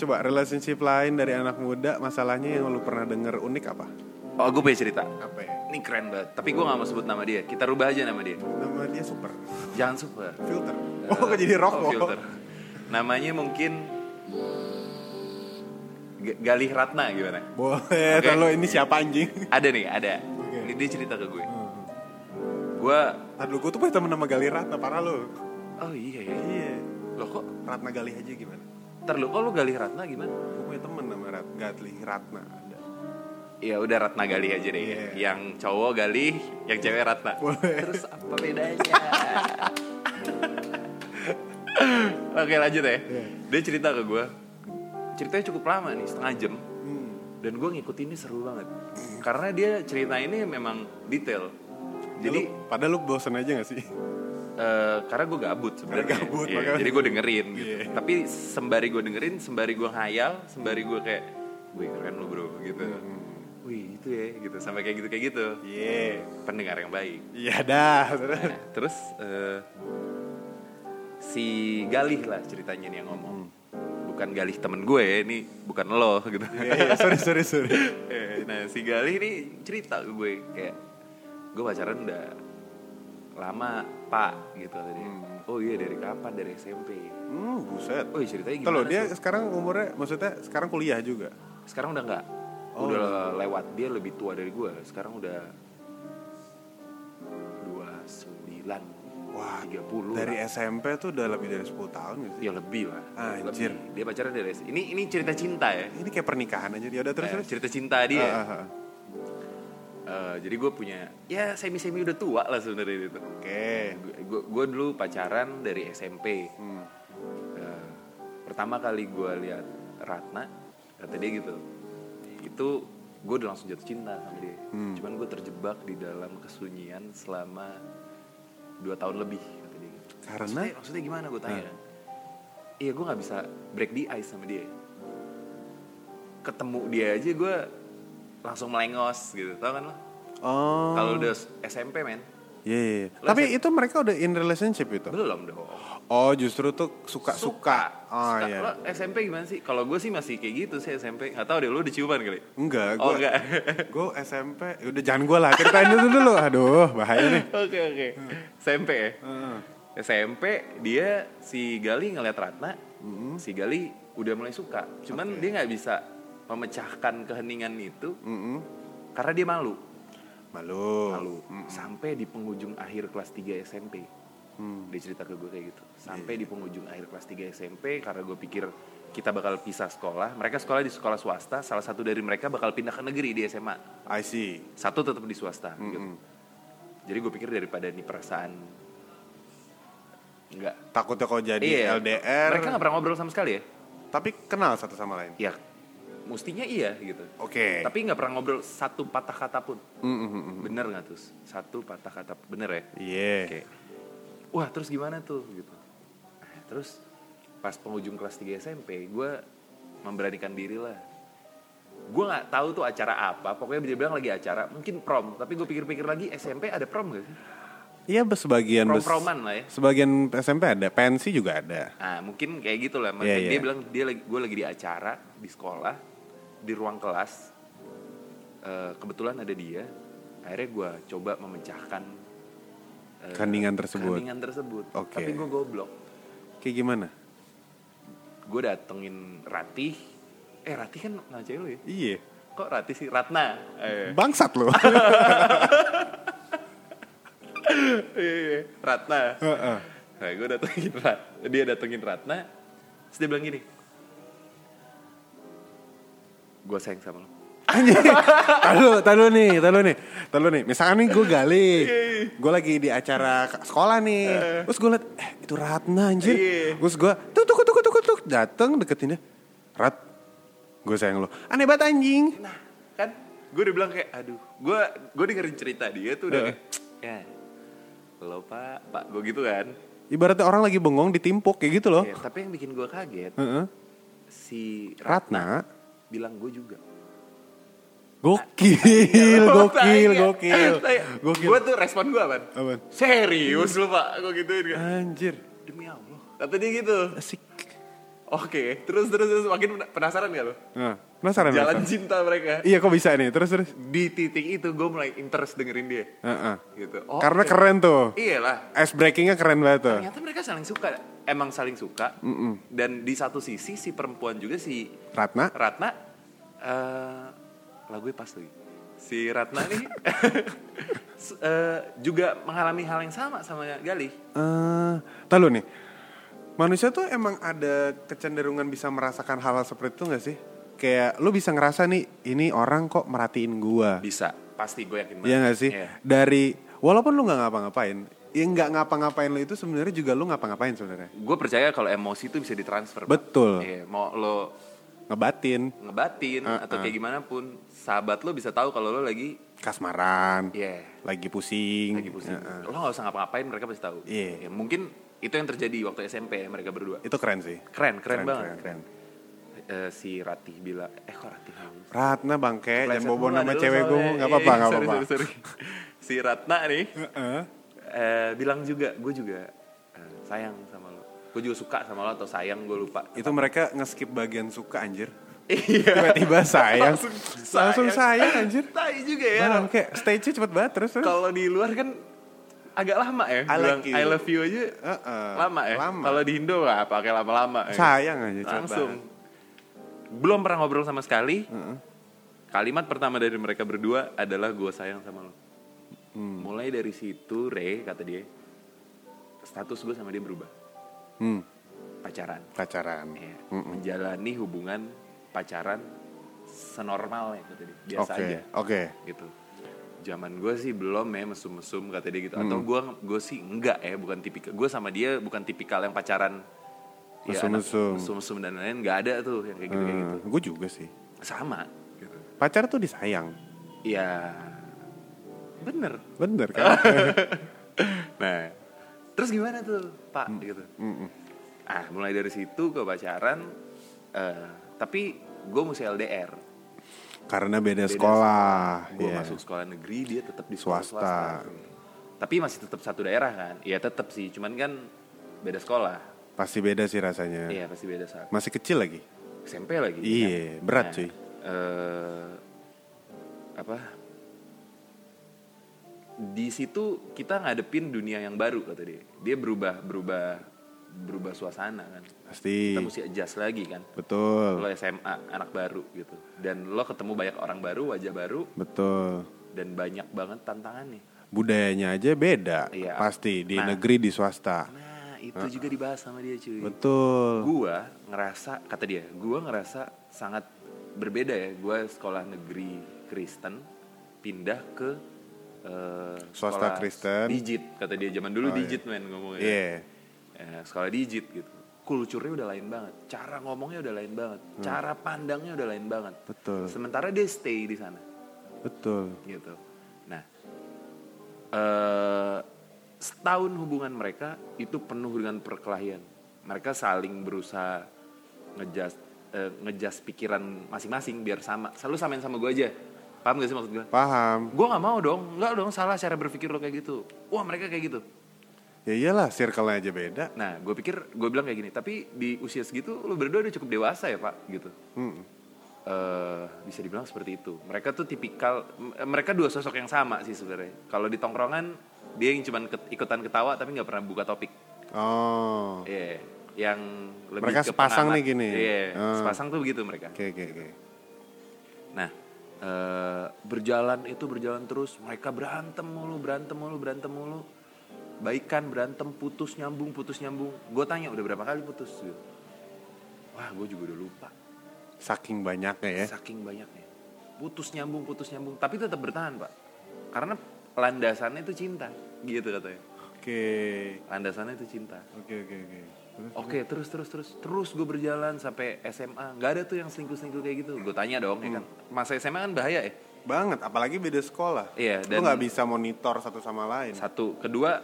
Coba relationship lain dari anak muda masalahnya yang lu pernah denger unik apa? Oh, gue punya cerita. Apa ya? Ini keren banget. Tapi gue gak mau sebut nama dia. Kita rubah aja nama dia. Nama dia super. Jangan super. Filter. Oh, kok jadi rokok? Oh, filter. Namanya mungkin G- Galih Ratna gimana? Boleh, Oke. kalau ini siapa anjing? Ada nih, ada. Oke. Ini dia cerita ke gue. Gue, Aduh, gue tuh punya temen nama Gali Ratna, parah lu. oh iya ya. Iya. Loh kok, Ratna Gali aja gimana? Ntar lu, kok lu Galih Ratna gimana? Gue punya temen nama Rat Gali Ratna. Ada. Ya udah Ratna Galih aja deh. Iya. Yang cowok Galih, yang cewek Ratna. Boleh. Terus apa bedanya? Oke lanjut ya. Iya. Dia cerita ke gue. Ceritanya cukup lama nih, setengah jam. Hmm. Dan gue ngikutinnya seru banget. Karena dia cerita ini memang detail. Jadi Lu- padahal lu bosen aja gak sih? Eh, karena gue gabut sebenarnya. Makanya. jadi gue dengerin gitu. Iya. Tapi sembari gue dengerin, sembari gue ngayal, sembari gue kayak, wih keren lu bro gitu. Wih itu ya gitu sampai kayak gitu kayak gitu. Iya. Pendengar yang baik. Iya dah. Nah, terus eh, si Galih lah ceritanya nih yang ngomong. Bukan Galih temen gue ya, ini bukan lo gitu. Iya, iya, sorry, sorry, sorry. Eh, nah si Galih ini cerita ke gue kayak gue pacaran udah lama pak gitu kata dia. Oh iya dari kapan dari SMP. Hmm, buset. Oh iya ceritanya Tuh gimana? dia tuh? sekarang umurnya, maksudnya sekarang kuliah juga. Sekarang udah enggak. Oh. Udah lewat dia lebih tua dari gue. Sekarang udah 29 Wah, 30 dari lah. SMP tuh udah lebih dari 10 tahun sih? Ya lebih lah. Anjir. Lebih. Dia pacaran dari SMP. Ini ini cerita cinta ya. Ini kayak pernikahan aja dia udah terus Eh, terus. cerita cinta dia. Ah, ah. Eh, jadi gue punya ya semi semi udah tua lah sebenarnya itu. Oke. Gue gue dulu pacaran dari SMP. Hmm. Eh, pertama kali gue lihat Ratna kata dia gitu. Itu gue udah langsung jatuh cinta sama dia. Hmm. Cuman gue terjebak di dalam kesunyian selama dua tahun lebih kata dia. gitu. Karena? maksudnya, maksudnya gimana gue tanya kan? Iya gue nggak bisa break the ice sama dia. Ketemu dia aja gue langsung melengos gitu, tau kan lo? Oh. Kalau udah SMP men, Iya, iya. Lo Tapi SMP itu mereka udah in relationship itu. belum dong. Oh, justru tuh suka-suka. Oh Suka. iya. Lo SMP gimana sih? Kalau gue sih masih kayak gitu sih SMP. Gak tau deh, lu diciuman kali? Enggak, Oh, gue enggak. gue SMP, udah jangan gue lah, ceritain dulu dulu. Aduh, bahaya nih. Oke, oke. SMP ya? Heeh. SMP dia si Gali ngeliat Ratna, si Gali udah mulai suka. Cuman Oke. dia nggak bisa memecahkan keheningan itu Mm-mm. karena dia malu. Malu. Malu. Sampai di penghujung akhir kelas 3 SMP. Hmm. Dia cerita ke gue kayak gitu. Sampai di penghujung akhir kelas 3 SMP karena gue pikir kita bakal pisah sekolah. Mereka sekolah di sekolah swasta, salah satu dari mereka bakal pindah ke negeri di SMA. I see. Satu tetap di swasta gitu. Mm-mm. Jadi gue pikir daripada nih perasaan enggak Takutnya kalau jadi Iya. LDR, Mereka nggak pernah ngobrol sama sekali ya? tapi kenal satu sama lain. Ya, mestinya iya gitu. Oke. Tapi nggak pernah ngobrol satu patah kata pun. Mm-mm. Bener nggak tuh? Satu patah kata bener ya? Iya. Oke. Wah terus gimana tuh gitu. Nah, terus pas penghujung kelas 3 SMP, gue memberanikan diri lah. Gue nggak tahu tuh acara apa. Pokoknya dia bilang lagi acara, mungkin prom. Tapi gue pikir-pikir lagi SMP ada prom gak sih? Iya, sebagian bes- Prom-proman lah ya. Sebagian SMP ada, pensi juga ada. Nah mungkin kayak gitu lah. Iya, Dia iya. bilang dia lagi, gue lagi di acara di sekolah di ruang kelas. Eh, kebetulan ada dia. Akhirnya gue coba memecahkan eh, Keheningan tersebut. keheningan tersebut. Oke. Tapi gue goblok. Kayak gimana? Gue datengin Ratih. Eh Ratih kan nggak cewek lu ya? Iya. Kok Ratih sih? Ratna. Eh, Bangsat loh. iya, iya. Ratna. Heeh. Nah, gue datengin Rat, dia datengin Ratna, terus dia bilang gini, gue sayang sama lo. Anjing. Tahu, tahu nih, tahu nih, tahu nih. Misalkan nih gue gali, gue lagi di acara sekolah nih. Terus gue liat, eh itu Ratna anjir. Iya. Terus gue, tuk tuk tuk tuk tuk, dateng deketinnya. Rat, gue sayang lo. Aneh banget anjing. Nah, kan gue udah bilang kayak, aduh, gue gue dengerin cerita dia tuh udah kayak, ya, lo pak, pak, gue gitu kan. Ibaratnya orang lagi bengong ditimpuk kayak gitu loh. Ya, tapi yang bikin gue kaget, Heeh. si Ratna, bilang gue juga. gokil, gokil, gokil, gokil. Gue tuh respon gue apa? Serius lu pak, gue gituin kan. Anjir, Demi Allah. Kata dia gitu. asik. Oke, terus terus terus makin pena- penasaran gak lo? Nah, penasaran Jalan penasaran. cinta mereka. Iya kok bisa nih, terus terus. Di titik itu gue mulai interest dengerin dia. Heeh. Gitu. Oh, Karena oke. keren tuh. Iyalah. Ice breakingnya keren banget tuh. Ternyata mereka saling suka. Emang saling suka. Dan di satu sisi si perempuan juga si Ratna, Ratna eh lagunya pas lagi. Si Ratna nih eh, juga mengalami hal yang sama sama Galih. eh, tahu nih. Manusia tuh emang ada kecenderungan bisa merasakan hal-hal seperti itu gak sih? Kayak lu bisa ngerasa nih, ini orang kok merhatiin gua. Bisa, pasti gue yakin banget. Iya gak sih? Iya. Dari walaupun lu nggak ngapa-ngapain, ya nggak ngapa-ngapain lu itu sebenarnya juga lu ngapa-ngapain sebenarnya. Gue percaya kalau emosi itu bisa ditransfer. Betul. Iya, mau lo Ngebatin, ngebatin Uh, atau uh. kayak gimana pun, sahabat lo bisa tahu kalau lo lagi, kasmaran, ya, lagi pusing. lagi pusing. Heeh. Lo gak usah ngapa-ngapain, mereka pasti tahu. Iya. Ya, mungkin itu yang terjadi waktu SMP mereka berdua. Itu keren sih. Keren, keren, banget. Keren, keren. Eh, si Ratih bilang, eh kok Ratih? Ratna bangke, jangan Kepleset bobo nama cewek gue, nggak apa-apa, nggak apa-apa. si Ratna nih, Heeh. eh, bilang juga, gue juga eh, sayang sama lo. Gue juga suka sama lo atau sayang, gue lupa. Itu mereka nge-skip bagian suka anjir. Iya. Tiba-tiba sayang. Langsung Langsung sayang anjir. Tai juga ya. Bangke, stage-nya cepet banget terus. terus. Kalau di luar kan agak lama ya. I bilang like you. I love you aja Heeh. lama ya. Lama. Kalau di Indo nggak pakai lama-lama. ya. Sayang aja Langsung. Belum pernah ngobrol sama sekali. Kalimat pertama dari mereka berdua adalah gue sayang sama lo. Hmm. Mulai dari situ, Re kata dia, status gue sama dia berubah. Hmm, Pacaran. pacaran. Ya, Mm-mm. Menjalani hubungan pacaran senormalnya kata dia. Biasa Oke, aja. oke. gitu zaman gue sih belum ya mesum-mesum kata dia gitu atau gue gue sih enggak ya bukan tipikal gue sama dia bukan tipikal yang pacaran ya, anak Mesum-mesum. mesum-mesum dan lain-lain nggak ada tuh yang kayak gitu kayak gitu gue juga sih. sama gitu Pacar tuh disayang. ya bener Bener kan? nah terus gimana tuh pak gitu Mm-mm. ah mulai dari situ ke pacaran eh, tapi gue mesti LDR Karena beda, sekolah. gue Iya. masuk sekolah negeri dia tetap di sekolah Swasta. swasta, tapi masih tetap satu daerah kan iya tetap sih cuman kan beda sekolah Pasti beda sih rasanya. iya pasti beda saat Masih kecil lagi. SMP lagi Iya, berat Nah, cuy. eh, apa di situ kita ngadepin dunia yang baru kata dia dia berubah berubah berubah suasana kan Pasti. kita mesti adjust lagi kan Betul. lo SMA anak baru gitu dan lo ketemu banyak orang baru wajah baru Betul. dan banyak banget tantangannya Budayanya aja beda. Iya. Pasti di Nah. negeri di swasta. nah itu juga dibahas sama dia cuy Betul. gua ngerasa kata dia gua ngerasa sangat berbeda ya gua sekolah negeri Kristen pindah ke eh, Swasta Kristen. digit kata dia zaman dulu Oh, digit men ngomongnya Iya. Ya, sekolah digit gitu kulturnya udah lain banget cara ngomongnya udah lain banget cara pandangnya udah lain banget Hmm. Betul. sementara dia stay di sana Betul. gitu. Nah, eh setahun hubungan mereka itu penuh dengan perkelahian. Mereka saling berusaha ngejas eh, ngejas pikiran masing-masing biar sama. Selalu samain sama gue aja. Paham gak sih maksud gue? Paham. Gue nggak mau dong, nggak dong salah cara berpikir lo kayak gitu. Wah mereka kayak gitu. Ya iyalah, circle-nya aja beda. Nah, gue pikir gue bilang kayak gini. Tapi di usia segitu lo berdua udah cukup dewasa ya pak, gitu. Hmm. eh bisa dibilang seperti itu. Mereka tuh tipikal, mereka dua sosok yang sama sih sebenarnya. Kalau di tongkrongan dia yang cuman ket- ikutan ketawa tapi nggak pernah buka topik. Oh. Iya, yang lebih Mereka sepasang pengamat. nih gini? Iya, Ah. sepasang tuh begitu mereka. Oke, oke, oke. Nah, eh, berjalan itu berjalan terus. Mereka berantem mulu, berantem mulu, berantem mulu. Baikan berantem, putus nyambung, putus nyambung. Gue tanya udah berapa kali putus? Gitu. Wah, gue juga udah lupa. Saking banyaknya ya. Saking banyaknya. Putus nyambung, putus nyambung. Tapi tetap bertahan, Pak. Karena landasannya itu cinta. Gitu katanya. Oke. Landasannya itu cinta. Oke, oke, oke. Terus? Oke, terus, terus, terus. Terus gue berjalan sampai SMA. Nggak ada tuh yang selingkuh-selingkuh kayak gitu. Gue tanya dong, ya kan. Masa SMA kan bahaya ya. Banget, apalagi beda sekolah. Iya, Lu dan- nggak bisa monitor satu sama lain. Satu. Kedua,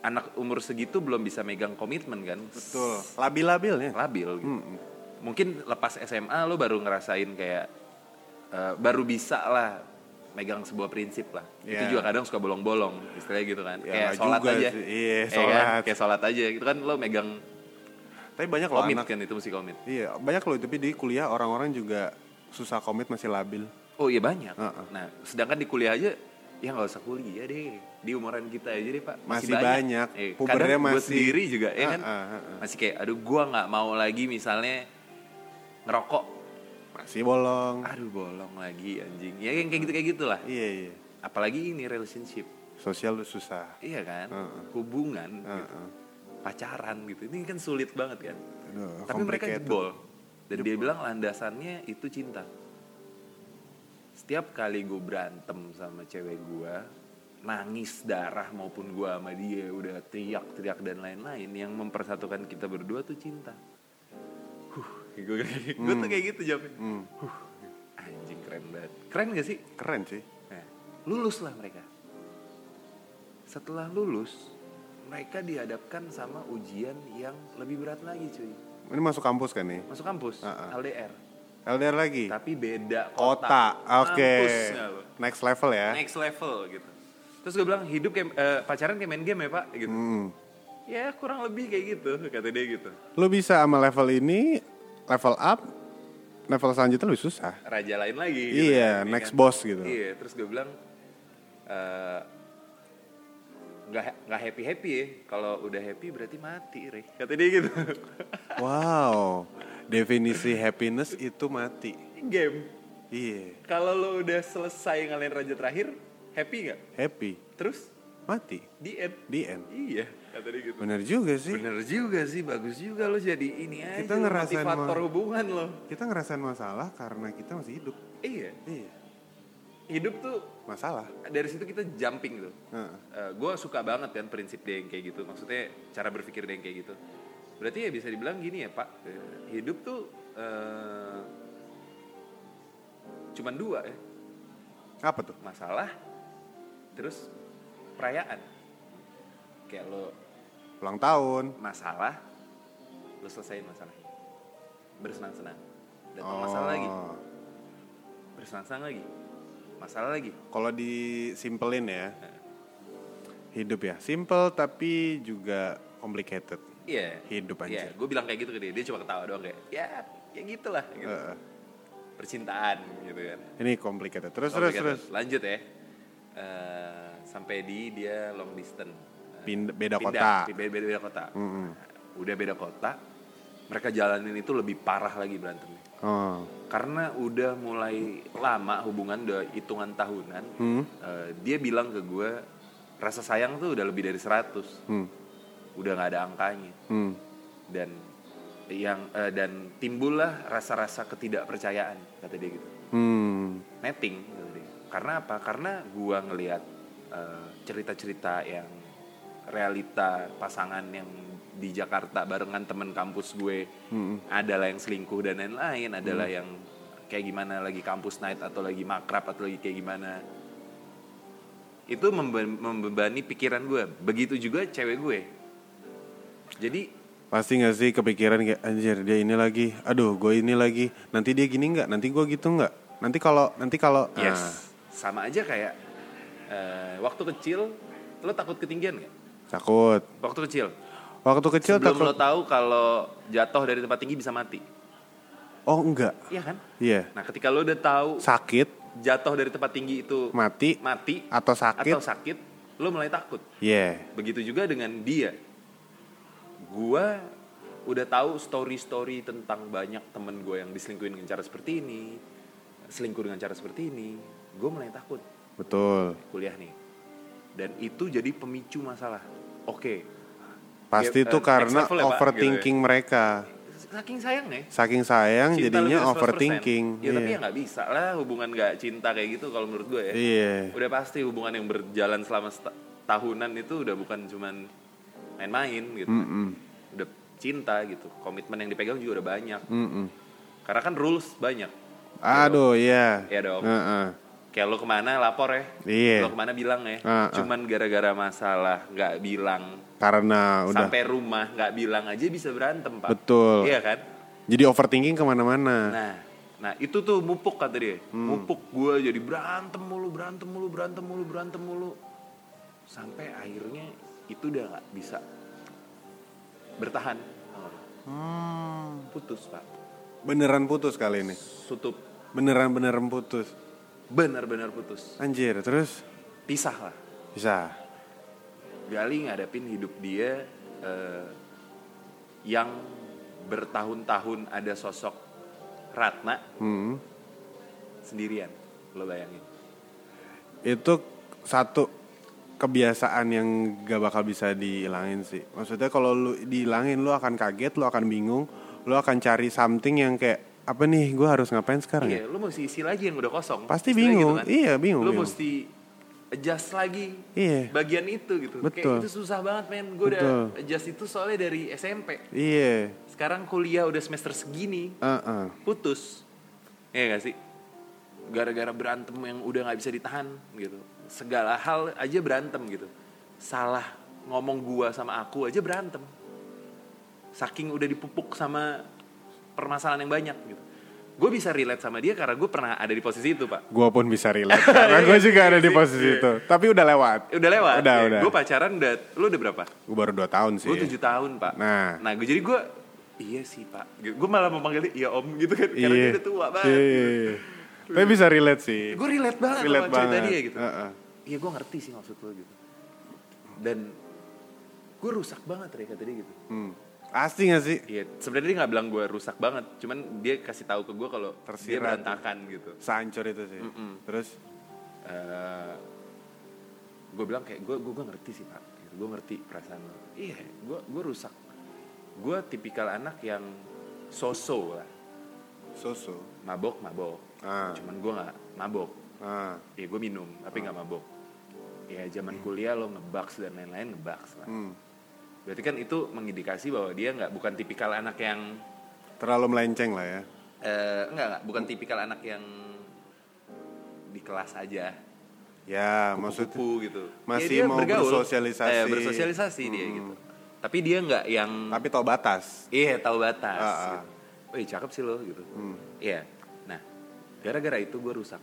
anak umur segitu belum bisa megang komitmen kan. Betul. Labil-labilnya. Labil gitu. Hmm. Mungkin lepas SMA lo baru ngerasain kayak eh, baru bisa lah megang sebuah prinsip lah. Iya. Itu juga kadang suka bolong-bolong, istilahnya gitu kan. Ya, kayak sholat juga aja. sih. Iya, Ya kan? sholat. Kayak sholat aja gitu kan lo megang Tapi banyak komit anak. kan itu mesti komit Iya, banyak loh tapi di kuliah orang-orang juga susah komit masih labil. oh iya banyak Heeh. nah sedangkan di kuliah aja ya nggak usah kuliah deh di umuran kita aja deh pak Masih banyak. Eh, Pubernya kadang gue masih- sendiri juga ya kan Heeh, heeh. masih kayak aduh gua nggak mau lagi misalnya ngerokok Masih bolong. aduh bolong lagi anjing ya yang kayak gitu kayak gitulah Iya, iya. apalagi ini relationship Sosial susah. iya kan Heeh. hubungan gitu. Heeh. pacaran gitu ini kan sulit banget kan Aduh, tapi mereka jebol dan dia bilang landasannya itu cinta setiap kali gue berantem sama cewek gue nangis darah maupun gue sama dia udah teriak-teriak dan lain-lain yang mempersatukan kita berdua tuh cinta huh gue gue tuh kayak gitu jawabnya Hmm, huh anjing keren banget keren gak sih keren sih. Nah, lulus lah mereka. Setelah lulus, mereka dihadapkan sama ujian yang lebih berat lagi cuy. Ini masuk kampus kan nih? Masuk kampus, Ah, ah. LDR. LDR lagi. Tapi beda Kota. kota. Oke. Lo? Next level ya. Next level gitu. Terus gue bilang hidup kayak eh, pacaran kayak main game ya pak gitu. Hmm. Ya kurang lebih kayak gitu kata dia gitu. Lu bisa sama level ini level up, level selanjutnya lebih susah. Raja lain lagi. Iya, Ini next boss gitu. Iya, terus gue bilang eh, nggak nggak happy happy ya. Kalau udah happy berarti mati, re. Kata dia gitu. Wow. Definisi happiness itu mati. Game. Iya. Kalau lo udah selesai ngalahin raja terakhir, happy nggak? Happy. Terus Mati. di end. The end. Iya, kata dia gitu. Bener juga sih. Bener juga sih, bagus juga lo jadi ini aja. Kita ngerasain motivator hubungan lo. Kita ngerasain masalah karena kita masih hidup. Iya, Iya. hidup tuh Masalah. dari situ kita jumping tuh. Heeh. gue suka banget kan prinsip dia yang kayak gitu. Maksudnya cara berpikir dia yang kayak gitu. Berarti ya bisa dibilang gini ya Pak, eh, hidup tuh eh, cuman dua ya, Apa tuh? masalah, terus perayaan. Kayak lo Ulang tahun. masalah, lo selesaiin masalahnya, bersenang-senang. Datang masalah lagi, Oh. bersenang-senang lagi, masalah lagi. Kalau disimpelin ya. Hidup ya. Simple tapi juga complicated. Iya. Hidup Iya, anjir. gue bilang kayak gitu ke dia, dia cuma ketawa doang kayak, ya, ya gitulah. Gitu. Heeh. Percintaan gitu kan. Ini complicated. Terus Oke, terus terus. Lanjut ya. Eh, sampai di dia long distance. Eh, Pind- beda pindah, kota. Beda, beda, beda kota. Mm-mm. Nah, udah beda kota. Mereka jalanin itu lebih parah lagi berantemnya. Oh. Karena udah mulai lama hubungan udah hitungan tahunan. Hmm. eh, dia bilang ke gue rasa sayang tuh udah lebih dari 100. Hmm. Udah nggak ada angkanya. Hmm. Dan yang eh, dan timbullah rasa-rasa ketidakpercayaan kata dia gitu. Hmm. netting kata dia. Karena apa? Karena gua ngelihat eh, cerita-cerita yang realita pasangan yang di Jakarta barengan temen kampus gue adalah yang selingkuh dan lain-lain, adalah yang kayak gimana lagi kampus night atau lagi makrab atau lagi kayak gimana. Itu membe- membebani pikiran gue. Begitu juga cewek gue. Jadi Pasti gak sih kepikiran kayak anjir dia ini lagi, aduh gue ini lagi, nanti dia gini nggak, nanti gue gitu nggak, nanti kalau nanti kalau, Yes. nah, Sama aja kayak eh, waktu kecil lo takut ketinggian nggak? takut. Waktu kecil. Waktu kecil Sebelum takut. lo tahu kalau jatuh dari tempat tinggi bisa mati. Oh enggak, Iya kan? iya, Nah, ketika lo udah tahu sakit, jatuh dari tempat tinggi itu mati, mati atau sakit, atau sakit, lo mulai takut. iya, Begitu juga dengan dia. Gua udah tahu story-story tentang banyak temen gue yang diselingkuhin dengan cara seperti ini, selingkuh dengan cara seperti ini, gue mulai takut. betul. kuliah nih dan itu jadi pemicu masalah oke Pasti Ya, itu eh, karena next level ya, overthinking mereka, saking sayangnya saking sayang cinta jadinya lebih dari 100%. overthinking. ya tapi Iya. ya nggak bisa lah hubungan nggak cinta kayak gitu kalau menurut gue ya Iya. udah pasti hubungan yang berjalan selama tahunan itu udah bukan cuman main-main gitu Mm-mm. udah cinta gitu komitmen yang dipegang juga udah banyak Mm-mm. karena kan rules banyak Aduh, iya. Iya dong. Heeh. Kayak lo ke mana lapor ya Iya. lo ke mana bilang ya Ah, ah. cuman gara-gara masalah nggak bilang Karena udah sampai rumah nggak bilang aja bisa berantem pak Betul. iya kan jadi overthinking ke mana-mana. nah nah itu tuh mupuk kata dia Hmm. mupuk gue jadi berantem mulu berantem mulu berantem mulu berantem mulu sampai akhirnya itu udah nggak bisa bertahan Putus pak. Beneran putus kali ini. Tutup. Beneran beneran putus. Benar-benar putus. Anjir, terus Pisah lah. bisa. Gali ngadepin hidup dia eh, yang bertahun-tahun ada sosok Ratna Hmm. sendirian. Lo bayangin. Itu satu kebiasaan yang gak bakal bisa dihilangin sih. Maksudnya kalau lu dihilangin lu akan kaget, lu akan bingung, lu akan cari something yang kayak apa nih gue harus ngapain sekarang ya? Iya, lu mesti isi lagi yang udah kosong. Pasti bingung. kan. Iya, bingung, Lu bingung. mesti adjust lagi Iya. bagian itu gitu. Betul. Kayak itu susah banget men. Gue udah adjust itu soalnya dari SMP. Iya. Sekarang kuliah udah semester segini, Heeh. putus. Iya gak sih? Gara-gara berantem yang udah nggak bisa ditahan gitu. Segala hal aja berantem gitu. Salah ngomong gua sama aku aja berantem. Saking udah dipupuk sama permasalahan yang banyak gitu. Gue bisa relate sama dia karena gue pernah ada di posisi itu pak. Gue pun bisa relate karena gue juga ada di Iya posisi sih. itu. Tapi udah lewat. Udah lewat. Udah, udah. Gue pacaran udah, lu udah berapa? Gue baru 2 tahun sih. Gue tujuh tahun pak. Nah. nah gue jadi gue iya sih pak. Gue malah mau panggil dia iya om gitu kan. Karena dia udah tua banget. Iya, iya, iya. Tapi bisa relate sih. Gue relate banget Relate sama cerita banget. dia gitu. Iya gue ngerti sih maksud lo gitu. Dan gue rusak banget ya kata dia gitu. Hmm. Pasti gak sih? Iya sebenarnya dia nggak bilang gue rusak banget. Cuman dia kasih tahu ke gue kalau dia Tersirat. berantakan gitu. Sehancur itu sih. Terus gue bilang kayak gue gue ngerti sih pak gitu. gue ngerti perasaan lo iya gue gue rusak gue tipikal anak yang soso lah susu. mabok mabok Ah. cuman gue nggak mabok Ah. ya gue minum tapi nggak mabok ya zaman kuliah lo ngebaks dan lain-lain ngebaks lah Hmm. Berarti kan itu mengindikasi bahwa dia nggak bukan tipikal anak yang Terlalu melenceng lah ya. eh, enggak enggak bukan tipikal anak yang di kelas aja Ya, maksudnya kupu-kupu gitu. masih Ya, dia mau bergaul. bersosialisasi. Eh, bersosialisasi dia Hmm. gitu. Tapi dia nggak yang tapi tahu batas. iya tahu batas. Ah, ah. gitu. Wih cakep sih lo gitu. Hmm. Iya. Nah, gara-gara itu gue rusak.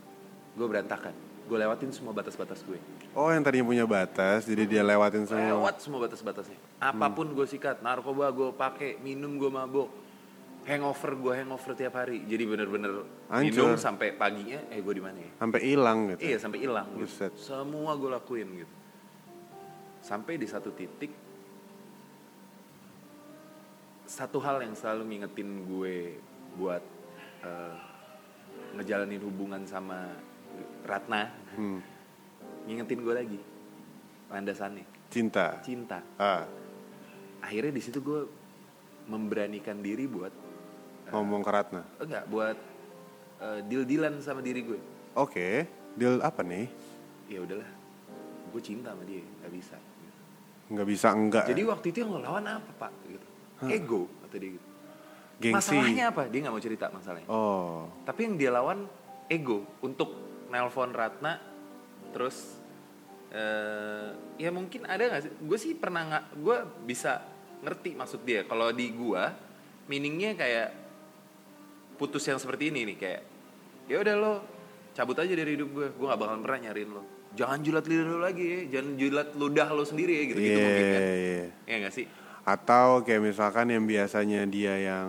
Gue berantakan. Gue lewatin semua batas-batas gue. Oh, yang tadinya punya batas, jadi dia lewatin semua. Lewat semua batas-batasnya. Apa pun gue sikat, narkoba gue pakai, minum gue mabok. Hangover gue hangover tiap hari. Jadi bener-bener minum sampai paginya, eh gue di mana ya? Sampai hilang gitu. Iya sampai hilang gitu. Buset. Semua gue lakuin gitu. Sampai di satu titik satu hal yang selalu ngingetin gue buat eh, ngejalanin hubungan sama Ratna, Hmm. ngingetin gue lagi landasannya Cinta. cinta. Ah, Akhirnya di situ gue memberanikan diri buat ngomong ke Ratna. enggak buat eh, deal-dealan sama diri gue. Oke, deal apa nih? Ya udahlah, gue cinta sama dia, nggak bisa. Nggak bisa enggak. Jadi ya? waktu itu yang ngelawan apa pak? Gitu. Ego kata dia gitu. Gengsi. Masalahnya apa? Dia nggak mau cerita masalahnya. Oh, Tapi yang dia lawan ego untuk nelpon Ratna, terus eh ya mungkin ada nggak sih? Gue sih pernah nggak, gue bisa ngerti maksud dia. Kalau di gue, meaningnya kayak putus yang seperti ini nih kayak ya udah lo cabut aja dari hidup gue, gue nggak bakalan pernah nyariin lo. Jangan julat lidah lo lagi ya, jangan julat ludah lo sendiri ya gitu gitu Iya, mungkin kan. iya. Ya nggak sih? Atau kayak misalkan yang biasanya dia yang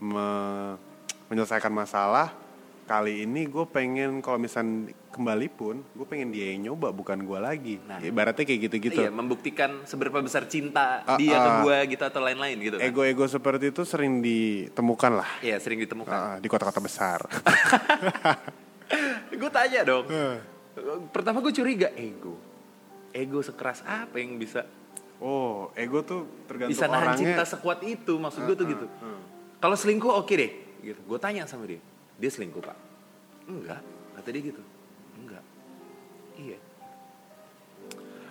me- menyelesaikan masalah, kali ini gue pengen kalau misalnya kembali pun, gue pengen dia yang nyoba bukan gue lagi. Nah. Ibaratnya kayak gitu-gitu. Iya, membuktikan seberapa besar cinta Ah, dia ke ah. gue gitu atau lain-lain gitu kan. Ego-ego seperti itu sering ditemukan lah Iya, sering ditemukan. ah, di kota-kota besar. gue tanya dong. Eh. Pertama gue curiga ego. Ego sekeras apa yang bisa oh, ego tuh tergantung bisa nahan orangnya. cinta sekuat itu? Maksud gue tuh gitu. Kalau selingkuh oke deh, gitu. Gue tanya sama dia, dia selingkuh pak? Enggak, kata dia gitu. Enggak. Iya.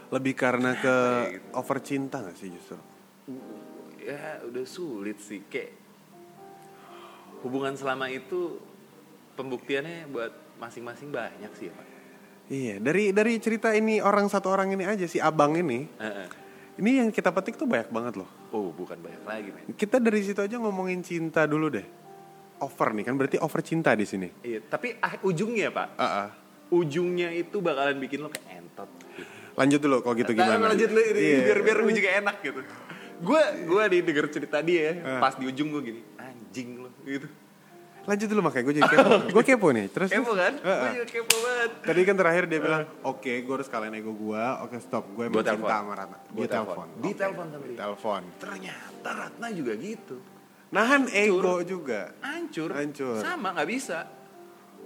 Lebih karena ke gitu. over cinta gak sih justru? Ya udah sulit sih, kayak hubungan selama itu pembuktiannya buat masing-masing banyak sih ya pak. Iya, dari dari cerita ini orang satu orang ini aja si abang ini, Heeh. ini yang kita petik tuh banyak banget loh. Oh bukan banyak lagi men. Kita dari situ aja ngomongin cinta dulu deh. Over nih kan berarti over cinta di sini. Iya, tapi ah, ujungnya pak, Ah, ah. ujungnya itu bakalan bikin lo kayak entot. Lanjut dulu kalau gitu Nah, gimana? lanjut lu ini Iya. biar biar ujungnya enak gitu. gue gue nih denger cerita dia Ah. pas di ujung gue gini anjing lo gitu Lanjut dulu makanya gue jadi kepo. gue kepo nih. Terus kepo kan Heeh. gue juga kepo banget Tadi kan terakhir dia bilang, oke gue harus kalahin ego gue, oke stop, gue emang cinta sama Ratna. Dia telepon. Di telepon sama Di dia. telepon. ternyata Ratna juga gitu Nahan ego juga. hancur Hancur. sama nggak bisa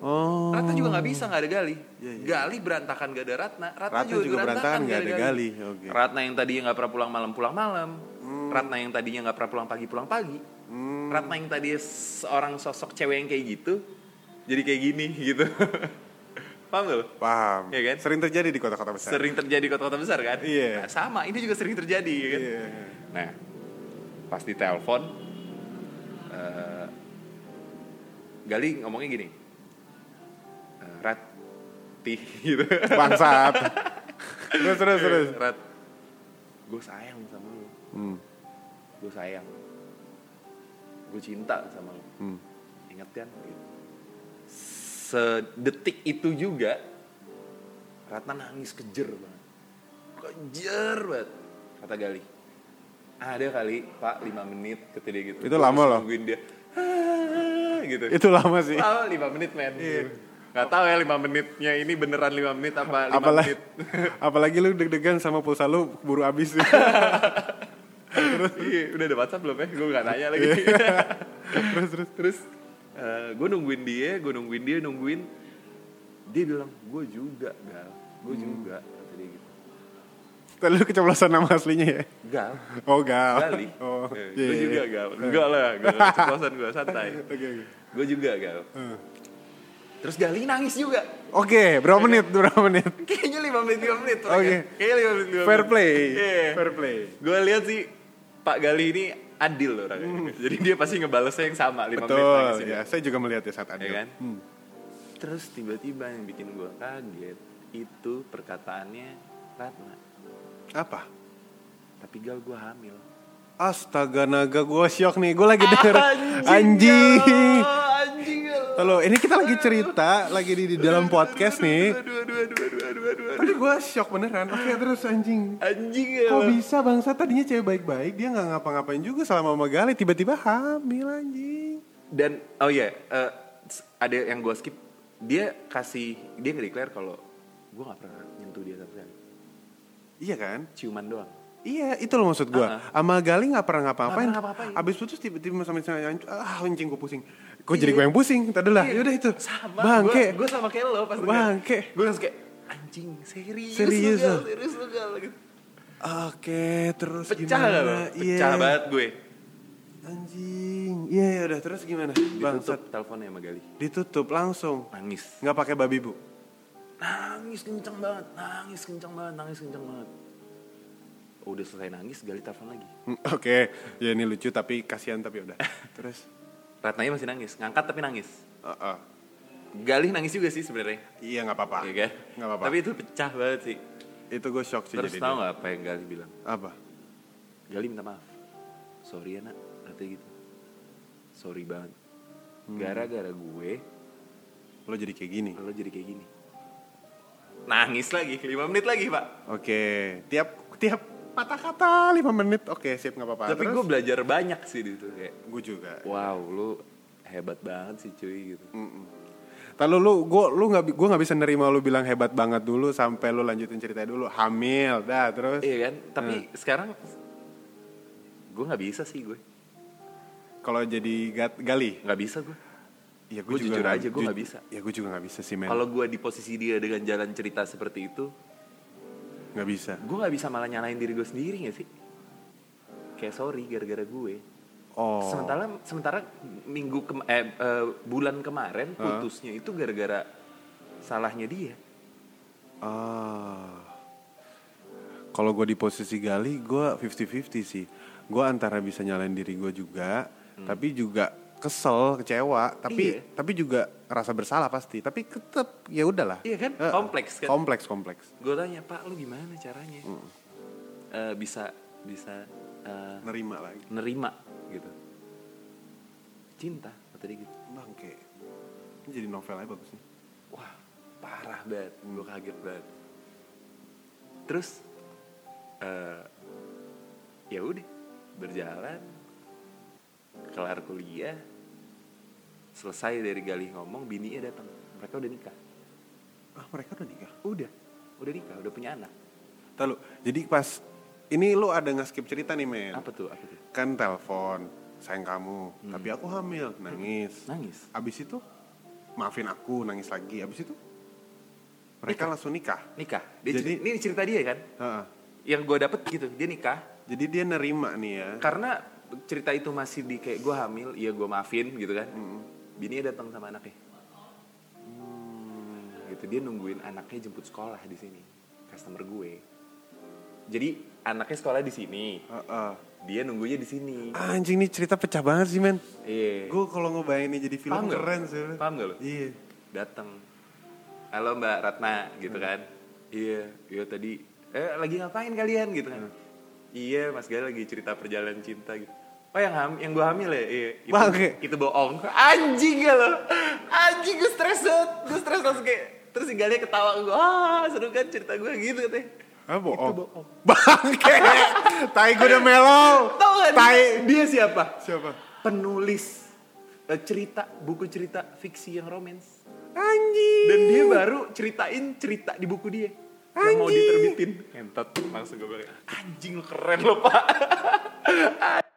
Oh. Ratna juga nggak bisa nggak ada Gali Iya, iya. Gali berantakan gak ada Ratna Ratna, Ratna juga berantakan nggak ada Gali. Oke. Ratna yang tadinya nggak pernah pulang malam pulang malam Ratna yang tadinya nggak pernah pulang pagi pulang pagi Hmm. Ratna yang tadinya seorang sosok cewek yang kayak gitu jadi kayak gini gitu paham gak lo? Paham. Iya kan? Sering terjadi di kota-kota besar. sering terjadi di kota-kota besar kan? Iya. Nah, sama ini juga sering terjadi ya kan? Iya. Nah, pas di eh, Gali ngomongnya gini, eh, Rat, ti gitu. Bangsat. terus terus terus. Rat, gue sayang sama lu, Hmm. gue sayang, gue cinta sama lu, Hmm. inget kan? Gitu. Sedetik itu juga, Ratna nangis kejer banget, kejer banget, kata Gali. Ada kali Pak 5 menit kata dia gitu. Itu Gua lama terus loh. Nungguin dia. "Ah," gitu. Itu lama sih. Lama 5 menit men. Iya. Gak tahu ya 5 menitnya ini beneran 5 menit apa 5 Apalagi, menit. apalagi lu deg-degan sama pulsa lu buru habis. Iya, udah ada WhatsApp belum ya? Gue gak nanya lagi. terus terus. Terus gue nungguin dia, gue nungguin dia, nungguin. Dia bilang, gue juga gal, gue juga. Kata dia gitu. Tadi lu keceplosan nama aslinya ya? Gal, Oh gal. Gali. Oh. Iya, gue iya, juga iya. gal. Enggak lah, gue keceplosan gue santai. Oke oke. Gue juga gal. Hmm. Terus Gali nangis juga. Oke, berapa menit? Berapa menit? Kayaknya 5 menit 5 menit. Oke. Kayaknya 5 menit 5 menit. Fair play. Iya. Fair play. Gue lihat sih Pak Gali ini adil loh orangnya. Jadi dia pasti ngebalesnya yang sama 5 menit Hmm. Betul. nangis Ya, saya juga melihat ya saat Ya adil. kan? Hmm. Terus tiba-tiba yang bikin gue kaget itu perkataannya Ratna. Apa? Tapi gal gue hamil. Astaga naga gue shock nih. Gue lagi denger anjing. Anjing. gal. Halo, ini kita lagi cerita, lagi di, di dalam podcast nih. Tadi gue shock beneran. Oke, terus anjing. Anjing ya. Kok bisa bangsa tadinya cewek baik-baik dia nggak ngapa-ngapain juga selama sama Gali tiba-tiba hamil anjing. Dan oh iya, eh, ada yang gue skip. Dia kasih dia nge-declare kalau gue gak pernah Iya kan? Ciuman doang. Iya, itu loh maksud gue. Sama Gali nggak pernah ngapa-ngapain. Pernah ngapa-ngapain. Abis putus tiba-tiba sama sama ah anjing gue pusing. Kok jadi gue yang pusing? Tadi lah, Iya, yaudah itu. Sama. Bangke. Gue sama kayak lo pas. Bangke. Gue langsung kayak anjing serius, Serius lo. serius gal gitu. Oke, terus Pecah gimana? lo? Iya. Pecah banget gue. Anjing. Iya, ya udah terus gimana? Bangsat. Ditutup teleponnya sama Gali. Ditutup langsung. Nangis. Nggak pakai babi bu. Nangis kenceng banget, nangis kenceng banget, nangis kenceng banget. Udah selesai nangis, Gali telepon lagi. Hmm, Oke, ya ini lucu tapi kasihan tapi udah. Terus, Ratnanya masih nangis, ngangkat tapi nangis. uh, uh. Gali nangis juga sih sebenarnya. iya nggak apa-apa. Iya kan? Nggak apa-apa. Tapi itu pecah banget sih. Itu gue shock sih Terus tau dia. gak apa yang Gali bilang? Apa? Gali minta maaf. Sorry ya nak, katanya gitu. Sorry banget. Hmm. Gara-gara gue, Lo jadi kayak gini. lo jadi kayak gini. Nangis lagi, 5 menit lagi pak. Oke, tiap tiap patah kata 5 menit. Oke, sip nggak apa-apa. Tapi gue belajar banyak sih di situ kayak, gue juga. wow lu hebat banget sih cuy gitu. Lalu lu gue lu nggak gue nggak bisa nerima lu bilang hebat banget dulu sampai lu lanjutin cerita dulu hamil dah terus Iya kan? Tapi Hmm. sekarang gue nggak bisa sih gue, kalau jadi gat, gali nggak bisa gue. Ya Gua jujur nggak- aja, ju- nggak bisa. ya gue juga nggak bisa sih men Kalau gue di posisi dia dengan jalan cerita seperti itu, nggak bisa gue nggak bisa malah nyalain diri gue sendiri gak sih? Kayak sorry gara-gara gue. oh Sementara sementara minggu kem- eh, eh, bulan kemarin putusnya itu gara-gara salahnya dia. ah kalau gue di posisi gali gue 50-50 sih gue antara bisa nyalain diri gue juga tapi juga kesel kecewa tapi. Iya. tapi juga rasa bersalah pasti tapi tetap ya udahlah Iya kan? Eh, Kompleks kan? kompleks kompleks Gue tanya Pak lu gimana caranya Hmm. Eh, bisa bisa eh, nerima lagi nerima gitu. Cinta kata dia gitu. bangke ini jadi novel aja bagus nih Wah parah banget, gue kaget banget. Terus eh ya udah, berjalan kelar kuliah selesai dari gali ngomong bininya datang mereka udah nikah Ah, mereka udah nikah. udah udah nikah udah punya anak Lalu, jadi pas ini lu ada nge-skip cerita nih, men. apa tuh apa tuh Kan telepon, sayang kamu, tapi aku hamil, nangis. nangis Abis itu maafin aku, nangis lagi. Abis itu mereka langsung nikah. nikah dia Jadi- ini cerita dia kan Heeh. yang gue dapet gitu dia nikah Jadi dia nerima nih ya. karena cerita itu masih di kayak gue hamil iya gue maafin gitu kan bininya datang sama anaknya. Hmm, gitu. Dia nungguin anaknya jemput sekolah di sini. Customer gue. Jadi anaknya sekolah di sini. Heeh. dia nunggunya di sini. Anjing nih cerita pecah banget sih, men. iya. Gue kalau ngebayangin ini jadi film Paham keren sih. Paham nggak lu? Iya. datang. Halo mbak Ratna gitu kan. Iya. Iya tadi. Eh lagi ngapain kalian? Gitu kan. Iya mas Gal lagi cerita perjalanan cinta gitu oh yang ham yang gue hamil ya iya itu, Bangke. itu bohong anjing gak lo anjing gue stres banget gue stres langsung kayak terus si Galia ketawa gue ah seru kan cerita gue gitu katanya Ah, bohong. Itu bohong. Bangke. tai gue udah mellow. tau gak Tai. dia siapa Siapa? penulis eh, cerita buku cerita fiksi yang romance Anjing. dan dia baru ceritain cerita di buku dia yang mau Anjing. diterbitin entot langsung gue bilang anjing lu keren lo pak